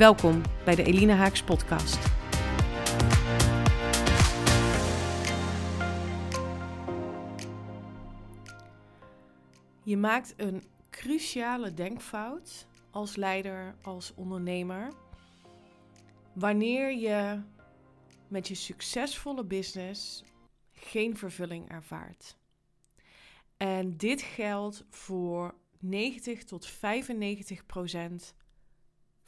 Welkom bij de Elina Haaks podcast. Je maakt een cruciale denkfout als leider, als ondernemer, wanneer je met je succesvolle business geen vervulling ervaart. En dit geldt voor 90 tot 95 procent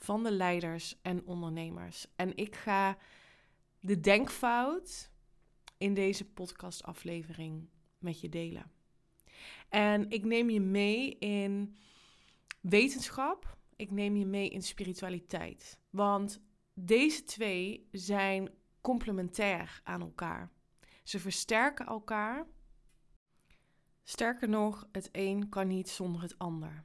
van de leiders en ondernemers. En ik ga de denkfout in deze podcastaflevering met je delen. En ik neem je mee in wetenschap, ik neem je mee in spiritualiteit. Want deze twee zijn complementair aan elkaar. Ze versterken elkaar. Sterker nog, het een kan niet zonder het ander.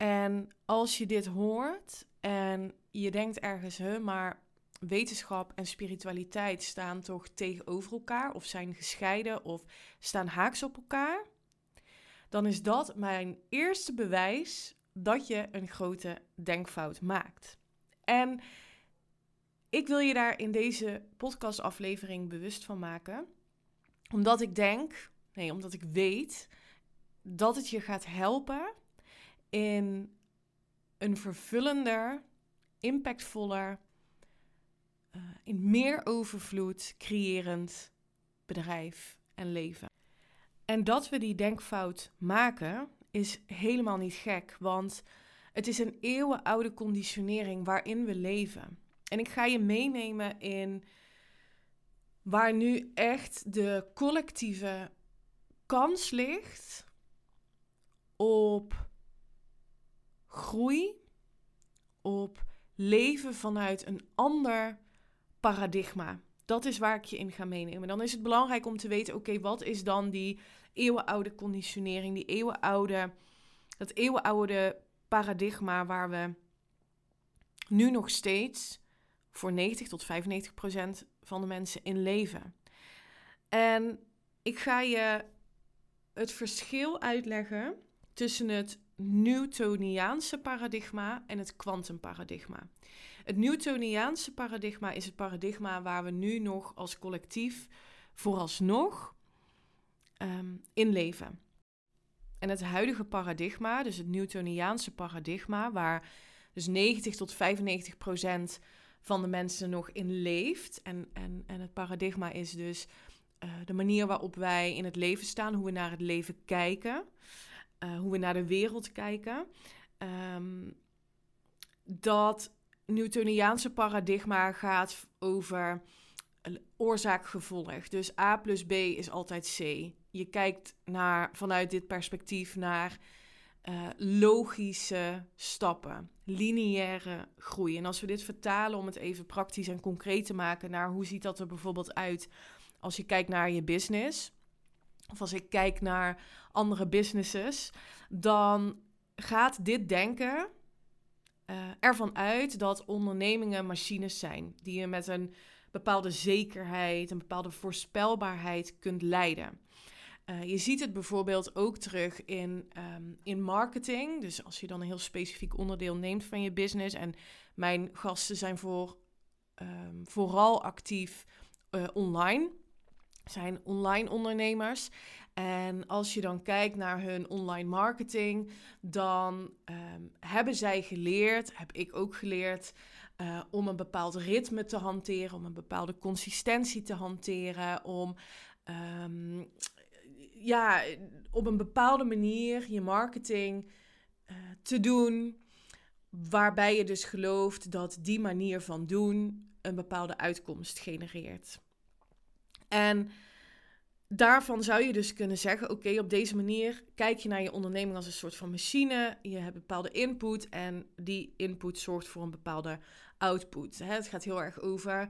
En als je dit hoort en je denkt ergens, hè, maar wetenschap en spiritualiteit staan toch tegenover elkaar of zijn gescheiden of staan haaks op elkaar, dan is dat mijn eerste bewijs dat je een grote denkfout maakt. En ik wil je daar in deze podcastaflevering bewust van maken, omdat ik denk, nee, omdat ik weet dat het je gaat helpen in een vervullender, impactvoller, uh, in meer overvloed creërend bedrijf en leven. En dat we die denkfout maken is helemaal niet gek, want het is een eeuwenoude conditionering waarin we leven. En ik ga je meenemen in waar nu echt de collectieve kans ligt op groei, op leven vanuit een ander paradigma. Dat is waar ik je in ga meenemen. Dan is het belangrijk om te weten: oké, wat is dan die eeuwenoude conditionering, die eeuwenoude, dat eeuwenoude paradigma waar we nu nog steeds voor 90 tot 95 procent van de mensen in leven. En ik ga je het verschil uitleggen tussen het Newtoniaanse paradigma en het kwantumparadigma. Het Newtoniaanse paradigma is het paradigma waar we nu nog als collectief vooralsnog um, in leven. En het huidige paradigma, dus het Newtoniaanse paradigma, waar dus 90 tot 95 procent van de mensen nog in leeft. En, en, en het paradigma is dus uh, de manier waarop wij in het leven staan, hoe we naar het leven kijken. Eh, hoe we naar de wereld kijken. Um, dat Newtoniaanse paradigma gaat over oorzaak-gevolg. Dus A plus B is altijd C. Je kijkt naar, vanuit dit perspectief naar uh, logische stappen, lineaire groei. En als we dit vertalen om het even praktisch en concreet te maken naar hoe ziet dat er bijvoorbeeld uit als je kijkt naar je business of als ik kijk naar andere businesses, dan gaat dit denken uh, ervan uit dat ondernemingen machines zijn die je met een bepaalde zekerheid, een bepaalde voorspelbaarheid kunt leiden. Uh, je ziet het bijvoorbeeld ook terug in, um, in marketing. Dus als je dan een heel specifiek onderdeel neemt van je business. En mijn gasten zijn voor, um, vooral actief uh, online zijn online ondernemers. En als je dan kijkt naar hun online marketing, dan um, hebben zij geleerd, heb ik ook geleerd, uh, om een bepaald ritme te hanteren, om een bepaalde consistentie te hanteren, om um, ja, op een bepaalde manier je marketing uh, te doen, waarbij je dus gelooft dat die manier van doen een bepaalde uitkomst genereert. En daarvan zou je dus kunnen zeggen: oké, op deze manier kijk je naar je onderneming als een soort van machine. Je hebt bepaalde input en die input zorgt voor een bepaalde output. Het gaat heel erg over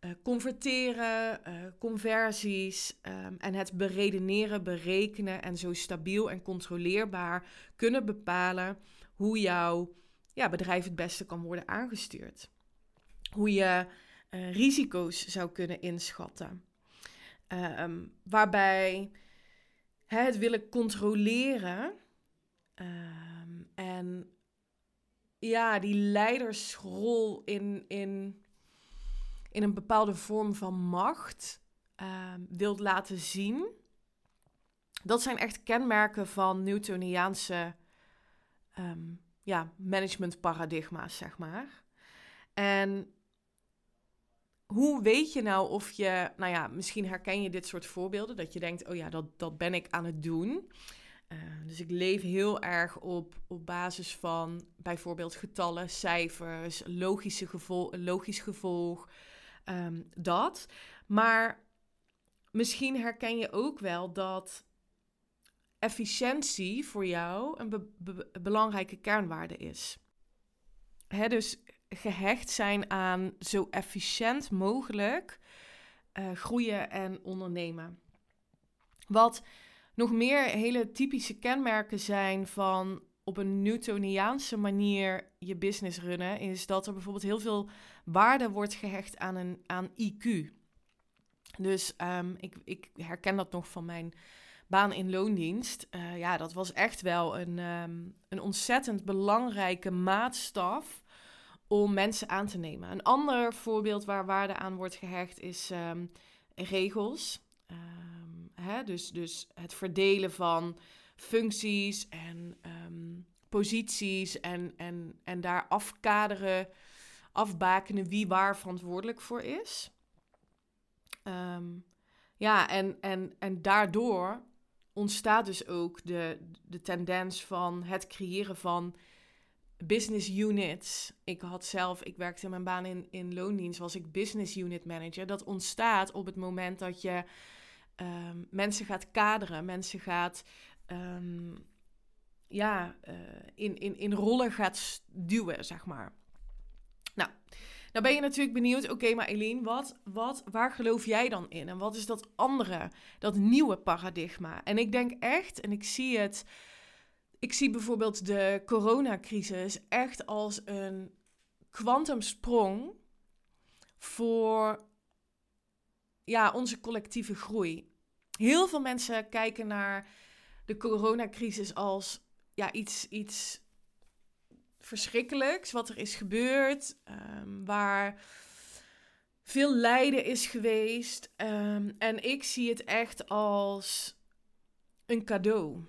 uh, converteren, uh, conversies um, en het beredeneren, berekenen en zo stabiel en controleerbaar kunnen bepalen hoe jouw ja, bedrijf het beste kan worden aangestuurd. Hoe je uh, risico's zou kunnen inschatten. Um, waarbij hè, het willen controleren um, en ja, die leidersrol in, in, in een bepaalde vorm van macht um, wilt laten zien. Dat zijn echt kenmerken van Newtoniaanse ja, managementparadigma's, zeg maar. En hoe weet je nou of je, nou ja, misschien herken je dit soort voorbeelden, dat je denkt, oh ja, dat, dat ben ik aan het doen. Uh, dus ik leef heel erg op, op basis van bijvoorbeeld getallen, cijfers, logische gevol logisch gevolg, um, dat. Maar misschien herken je ook wel dat efficiëntie voor jou een be be belangrijke kernwaarde is. Hè, dus gehecht zijn aan zo efficiënt mogelijk uh, groeien en ondernemen. Wat nog meer hele typische kenmerken zijn van op een Newtoniaanse manier je business runnen, is dat er bijvoorbeeld heel veel waarde wordt gehecht aan, een, aan IQ. Dus um, ik, ik herken dat nog van mijn baan in loondienst. Uh, ja, dat was echt wel een, um, een ontzettend belangrijke maatstaf om mensen aan te nemen. Een ander voorbeeld waar waarde aan wordt gehecht is um, regels. Um, hè, dus, dus het verdelen van functies en um, posities en, en, en daar afkaderen, afbakenen wie waar verantwoordelijk voor is. ja, en, en, en daardoor ontstaat dus ook de, de tendens van het creëren van business units. Ik had zelf, ik werkte in mijn baan in, in loondienst, was ik business unit manager. Dat ontstaat op het moment dat je um, mensen gaat kaderen, mensen gaat um, ja, uh, in, in, in rollen gaat duwen, zeg maar. Nou, nou ben je natuurlijk benieuwd, oké, maar Eline, wat, wat, waar geloof jij dan in? En wat is dat andere, dat nieuwe paradigma? En ik denk echt, en ik zie het ik zie bijvoorbeeld de coronacrisis echt als een kwantumsprong voor ja, onze collectieve groei. Heel veel mensen kijken naar de coronacrisis als ja, iets, iets verschrikkelijks wat er is gebeurd, um, waar veel lijden is geweest. Um, en ik zie het echt als een cadeau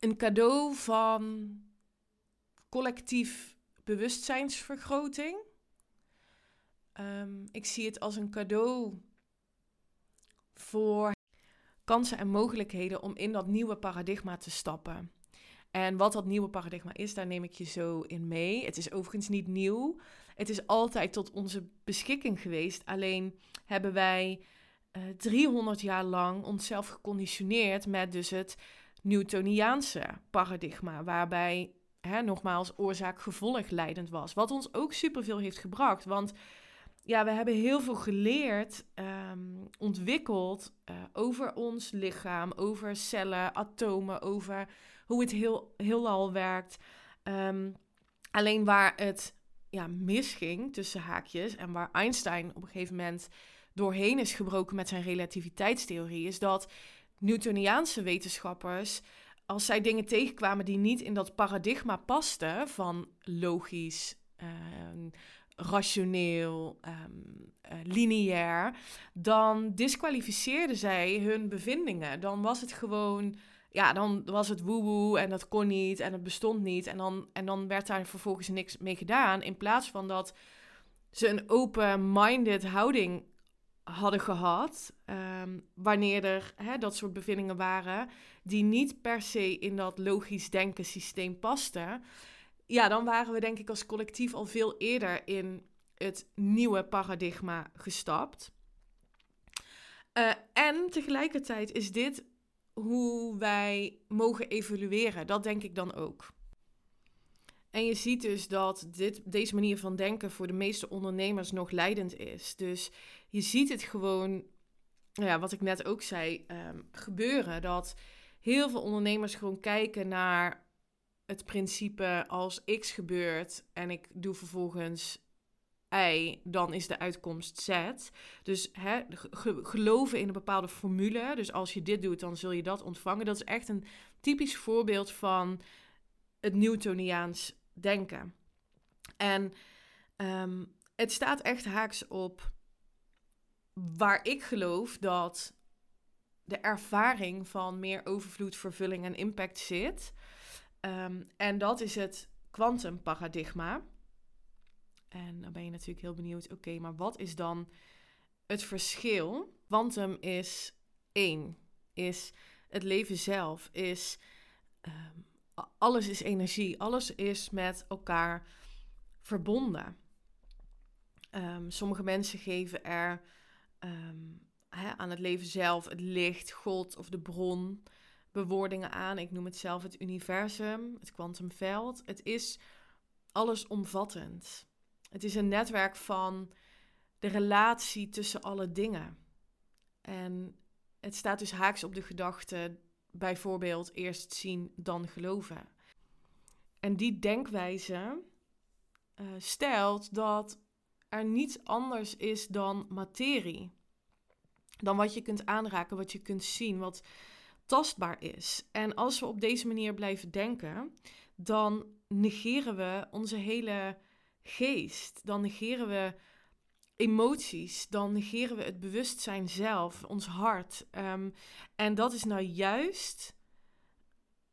een cadeau van collectief bewustzijnsvergroting. Um, ik zie het als een cadeau voor kansen en mogelijkheden om in dat nieuwe paradigma te stappen. En wat dat nieuwe paradigma is, daar neem ik je zo in mee. Het is overigens niet nieuw. Het is altijd tot onze beschikking geweest. Alleen hebben wij uh, eh, 300 jaar lang onszelf geconditioneerd met dus het Newtoniaanse paradigma, waarbij hè, nogmaals oorzaak-gevolg leidend was. Wat ons ook superveel heeft gebracht, want ja, we hebben heel veel geleerd, um, ontwikkeld uh, over ons lichaam, over cellen, atomen, over hoe het heel, heelal werkt. Um, alleen waar het ja, misging tussen haakjes en waar Einstein op een gegeven moment doorheen is gebroken met zijn relativiteitstheorie, is dat Newtoniaanse wetenschappers, als zij dingen tegenkwamen die niet in dat paradigma pasten van logisch, ehm, rationeel, ehm, eh, lineair, dan disqualificeerden zij hun bevindingen. Dan was het gewoon, ja, dan was het woewoe en dat kon niet en het bestond niet. En dan, en dan werd daar vervolgens niks mee gedaan. In plaats van dat ze een open-minded houding hadden gehad, ehm, wanneer er hè, dat soort bevindingen waren die niet per se in dat logisch denken systeem pasten, ja, dan waren we denk ik als collectief al veel eerder in het nieuwe paradigma gestapt. Uh, en tegelijkertijd is dit hoe wij mogen evolueren. Dat denk ik dan ook. En je ziet dus dat dit, deze manier van denken voor de meeste ondernemers nog leidend is. Dus je ziet het gewoon, nou ja, wat ik net ook zei, um, gebeuren. Dat heel veel ondernemers gewoon kijken naar het principe als X gebeurt en ik doe vervolgens Y, dan is de uitkomst Z. Dus geloven in een bepaalde formule. Dus als je dit doet, dan zul je dat ontvangen. Dat is echt een typisch voorbeeld van het Newtoniaans denken. En ehm, het staat echt haaks op waar ik geloof dat de ervaring van meer overvloed, vervulling en impact zit. Ehm, en dat is het kwantumparadigma. En dan ben je natuurlijk heel benieuwd, oké, maar wat is dan het verschil? Quantum is één, is het leven zelf, is ehm, alles is energie, alles is met elkaar verbonden. Um, sommige mensen geven er hè, aan het leven zelf het licht, God of de bron bewoordingen aan. Ik noem het zelf het universum, het kwantumveld. Het is allesomvattend. Het is een netwerk van de relatie tussen alle dingen. En het staat dus haaks op de gedachte, bijvoorbeeld eerst zien, dan geloven. En die denkwijze uh, stelt dat er niets anders is dan materie. Dan wat je kunt aanraken, wat je kunt zien, wat tastbaar is. En als we op deze manier blijven denken, dan negeren we onze hele geest. Dan negeren we emoties. Dan negeren we het bewustzijn zelf, ons hart. Ehm, en dat is nou juist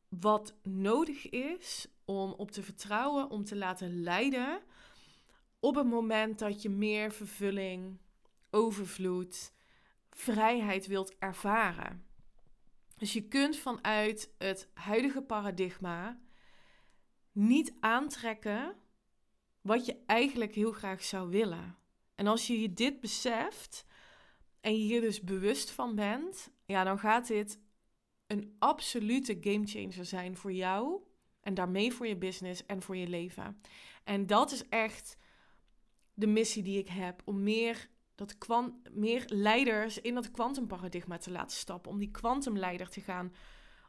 wat nodig is om op te vertrouwen, om te laten leiden op het moment dat je meer vervulling, overvloed, vrijheid wilt ervaren. Dus je kunt vanuit het huidige paradigma niet aantrekken wat je eigenlijk heel graag zou willen. En als je je dit beseft en je hier dus bewust van bent, ja, dan gaat dit een absolute gamechanger zijn voor jou en daarmee voor je business en voor je leven. En dat is echt de missie die ik heb om meer dat kwant, meer leiders in dat kwantumparadigma te laten stappen, om die kwantumleider te gaan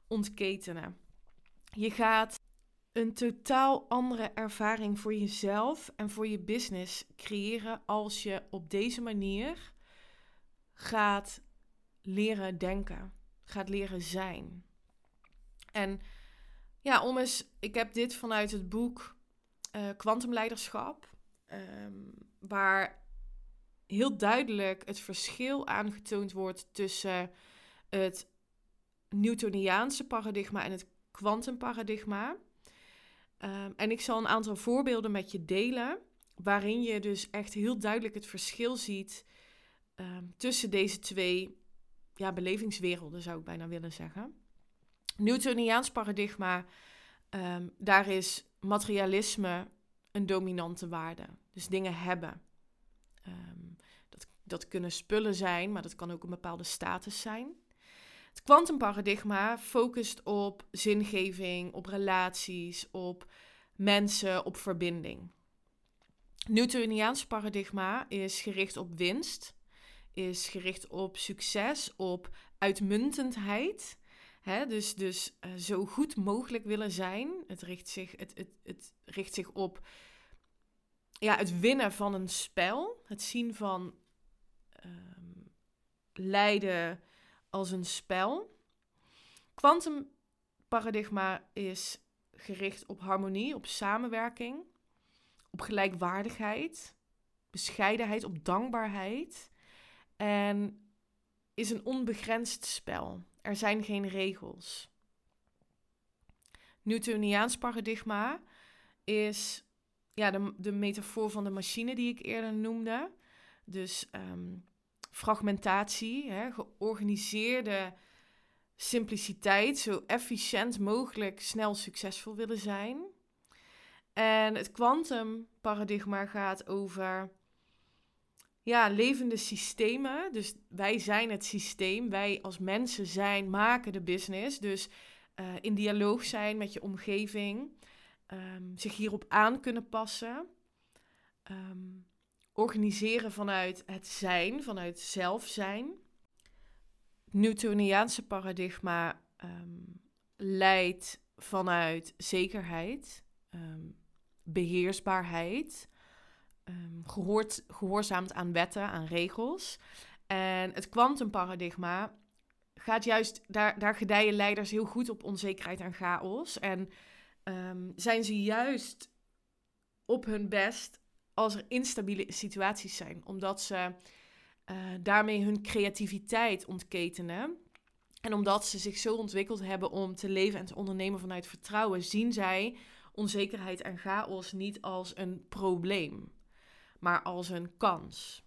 ontketenen. Je gaat een totaal andere ervaring voor jezelf en voor je business creëren als je op deze manier gaat leren denken, gaat leren zijn. En ja, om eens, ik heb dit vanuit het boek Kwantumleiderschap, uh, um, waar heel duidelijk het verschil aangetoond wordt tussen het Newtoniaanse paradigma en het kwantumparadigma. Um, en ik zal een aantal voorbeelden met je delen, waarin je dus echt heel duidelijk het verschil ziet ehm, tussen deze twee ja, belevingswerelden, zou ik bijna willen zeggen. Newtoniaans paradigma, um, daar is materialisme een dominante waarde. Dus dingen hebben. Um, dat kunnen spullen zijn, maar dat kan ook een bepaalde status zijn. Het kwantumparadigma focust op zingeving, op relaties, op mensen, op verbinding. Newtoniaans paradigma is gericht op winst, is gericht op succes, op uitmuntendheid. Hè, dus dus uh, zo goed mogelijk willen zijn. Het richt zich, het, het, het richt zich op ja, het winnen van een spel. Het zien van um, leiden als een spel. Quantumparadigma is gericht op harmonie, op samenwerking, op gelijkwaardigheid, bescheidenheid, op dankbaarheid. En is een onbegrensd spel. Er zijn geen regels. Newtoniaans paradigma is ja, de, de metafoor van de machine die ik eerder noemde. Dus ehm, fragmentatie, hè, georganiseerde simpliciteit, zo efficiënt mogelijk snel succesvol willen zijn. En het kwantumparadigma gaat over ja, levende systemen. Dus wij zijn het systeem. Wij als mensen zijn, maken de business. Dus uh, in dialoog zijn met je omgeving. Um, zich hierop aan kunnen passen. Um, organiseren vanuit het zijn, vanuit zelf zijn. Newtoniaanse paradigma um, leidt vanuit zekerheid, beheersbaarheid, gehoord, gehoorzaamt aan wetten, aan regels. En het kwantumparadigma gaat juist, daar, daar gedijen leiders heel goed op onzekerheid en chaos. En um, zijn ze juist op hun best als er instabiele situaties zijn, omdat ze uh, daarmee hun creativiteit ontketenen. En omdat ze zich zo ontwikkeld hebben om te leven en te ondernemen vanuit vertrouwen, zien zij onzekerheid en chaos niet als een probleem, maar als een kans.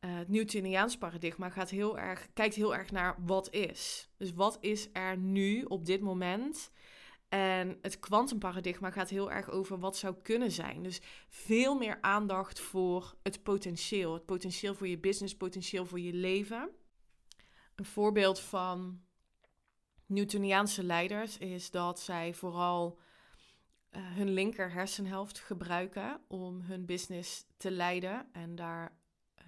Uh, het Newtoniaans paradigma gaat heel erg, kijkt heel erg naar wat is. Dus wat is er nu op dit moment en het kwantumparadigma gaat heel erg over wat zou kunnen zijn. Dus veel meer aandacht voor het potentieel. Het potentieel voor je business, potentieel voor je leven. Een voorbeeld van Newtoniaanse leiders is dat zij vooral uh, hun linker hersenhelft gebruiken om hun business te leiden. En daar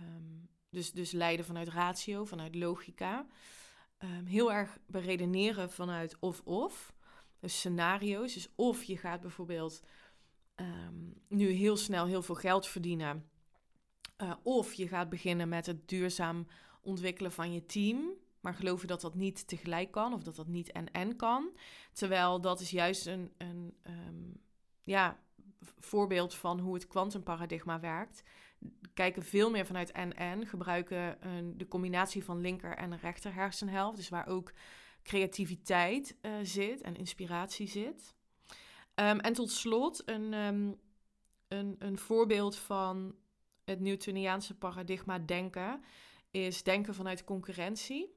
um, dus, dus leiden vanuit ratio, vanuit logica. Um, heel erg beredeneren vanuit of-of. Scenario's. Dus of je gaat bijvoorbeeld um, nu heel snel heel veel geld verdienen. Uh, of je gaat beginnen met het duurzaam ontwikkelen van je team. Maar geloven dat dat niet tegelijk kan of dat dat niet en-en kan. Terwijl dat is juist een, een um, ja, voorbeeld van hoe het kwantumparadigma werkt. Kijken veel meer vanuit en-en. Gebruiken een, de combinatie van linker en rechter hersenhelft. Dus waar ook creativiteit uh, zit en inspiratie zit. Um, en tot slot een, um, een, een voorbeeld van het Newtoniaanse paradigma denken is denken vanuit concurrentie.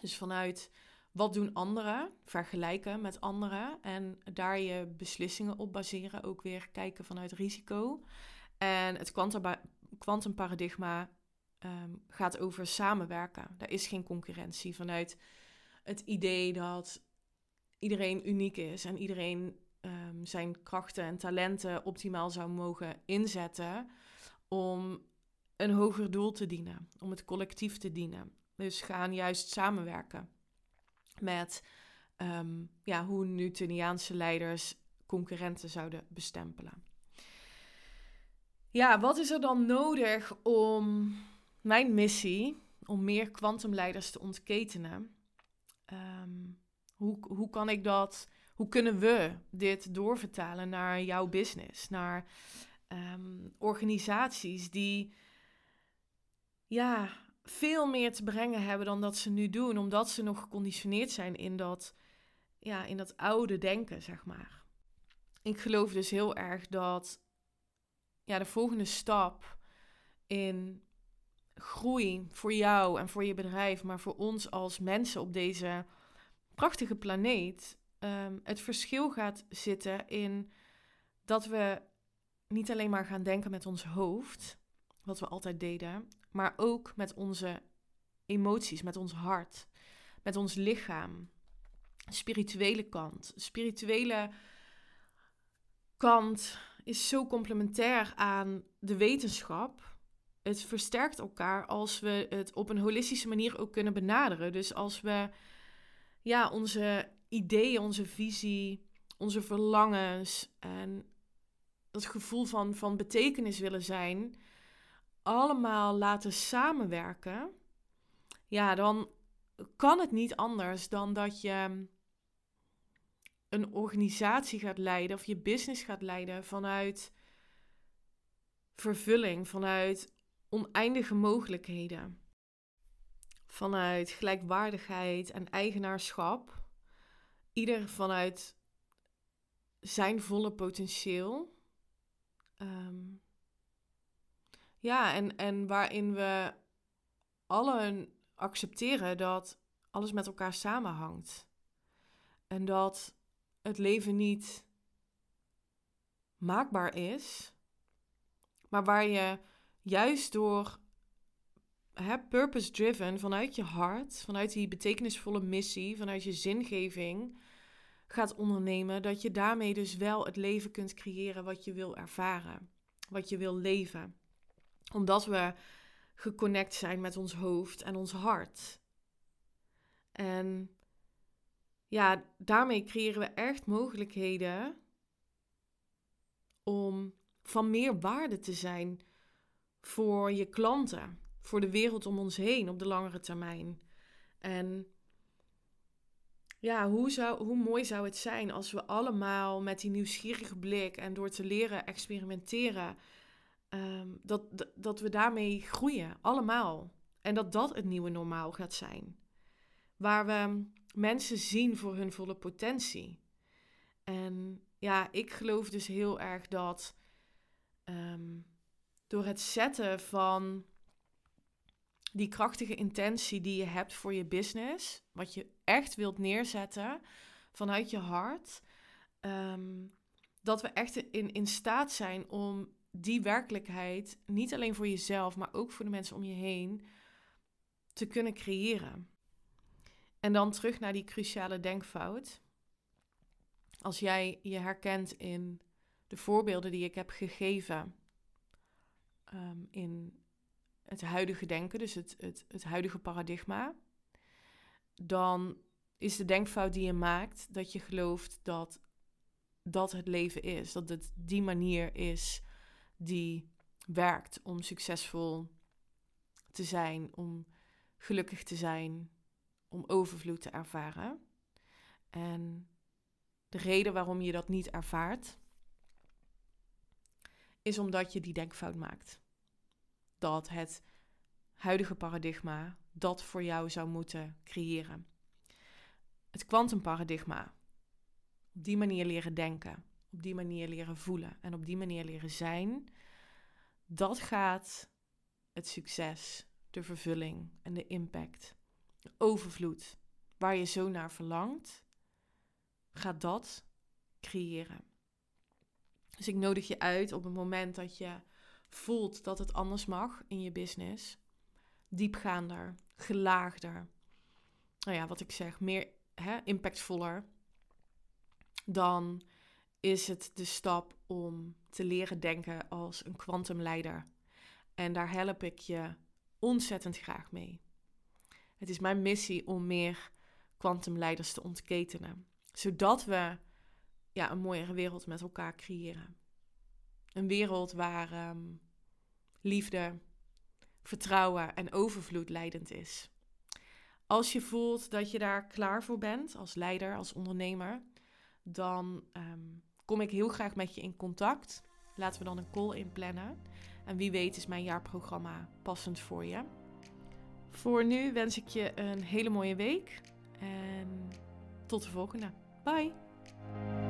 Dus vanuit wat doen anderen, vergelijken met anderen en daar je beslissingen op baseren. Ook weer kijken vanuit risico. En het kwantumparadigma um, gaat over samenwerken. Daar is geen concurrentie vanuit het idee dat iedereen uniek is en iedereen um, zijn krachten en talenten optimaal zou mogen inzetten om een hoger doel te dienen, om het collectief te dienen. Dus gaan juist samenwerken met um, ja, hoe Newtoniaanse leiders concurrenten zouden bestempelen. Ja, wat is er dan nodig om mijn missie, om meer kwantumleiders te ontketenen, um, hoe, hoe kan ik dat, hoe kunnen we dit doorvertalen naar jouw business, naar um, organisaties die ja, veel meer te brengen hebben dan dat ze nu doen, omdat ze nog geconditioneerd zijn in dat, ja, in dat oude denken, zeg maar. Ik geloof dus heel erg dat ja, de volgende stap in groei voor jou en voor je bedrijf, maar voor ons als mensen op deze prachtige planeet, um, het verschil gaat zitten in dat we niet alleen maar gaan denken met ons hoofd, wat we altijd deden, maar ook met onze emoties, met ons hart, met ons lichaam. Spirituele kant. Spirituele kant is zo complementair aan de wetenschap het versterkt elkaar als we het op een holistische manier ook kunnen benaderen. Dus als we ja, onze ideeën, onze visie, onze verlangens en dat gevoel van, van betekenis willen zijn, allemaal laten samenwerken, ja, dan kan het niet anders dan dat je een organisatie gaat leiden of je business gaat leiden vanuit vervulling, vanuit oneindige mogelijkheden. Vanuit gelijkwaardigheid en eigenaarschap. Ieder vanuit zijn volle potentieel. Um, ja, en, en waarin we allen accepteren dat alles met elkaar samenhangt. En dat het leven niet maakbaar is, maar waar je juist door purpose-driven, vanuit je hart, vanuit die betekenisvolle missie, vanuit je zingeving gaat ondernemen, dat je daarmee dus wel het leven kunt creëren wat je wil ervaren, wat je wil leven. Omdat we geconnect zijn met ons hoofd en ons hart. En ja, daarmee creëren we echt mogelijkheden om van meer waarde te zijn voor je klanten, voor de wereld om ons heen op de langere termijn. En ja, hoe, zou, hoe mooi zou het zijn als we allemaal met die nieuwsgierige blik en door te leren experimenteren, ehm, dat, dat we daarmee groeien, allemaal. En dat dat het nieuwe normaal gaat zijn. Waar we mensen zien voor hun volle potentie. En ja, ik geloof dus heel erg dat ehm, door het zetten van die krachtige intentie die je hebt voor je business, wat je echt wilt neerzetten vanuit je hart, ehm, dat we echt in, in staat zijn om die werkelijkheid niet alleen voor jezelf, maar ook voor de mensen om je heen te kunnen creëren. En dan terug naar die cruciale denkfout. Als jij je herkent in de voorbeelden die ik heb gegeven ehm, in het huidige denken, dus het, het, het huidige paradigma, dan is de denkfout die je maakt dat je gelooft dat dat het leven is. Dat het die manier is die werkt om succesvol te zijn, om gelukkig te zijn, om overvloed te ervaren. En de reden waarom je dat niet ervaart, is omdat je die denkfout maakt. Dat het huidige paradigma dat voor jou zou moeten creëren. Het kwantumparadigma. Op die manier leren denken, op die manier leren voelen en op die manier leren zijn. Dat gaat het succes, de vervulling en de impact overvloed, waar je zo naar verlangt, gaat dat creëren. Dus ik nodig je uit op het moment dat je voelt dat het anders mag in je business, diepgaander, gelaagder, nou ja, wat ik zeg, meer hè, impactvoller, dan is het de stap om te leren denken als een kwantumleider. En daar help ik je ontzettend graag mee. Het is mijn missie om meer kwantumleiders te ontketenen. Zodat we ja, een mooiere wereld met elkaar creëren. Een wereld waar ehm, liefde, vertrouwen en overvloed leidend is. Als je voelt dat je daar klaar voor bent, als leider, als ondernemer, dan ehm, kom ik heel graag met je in contact. Laten we dan een call inplannen. En wie weet is mijn jaarprogramma passend voor je. Voor nu wens ik je een hele mooie week en tot de volgende. Bye!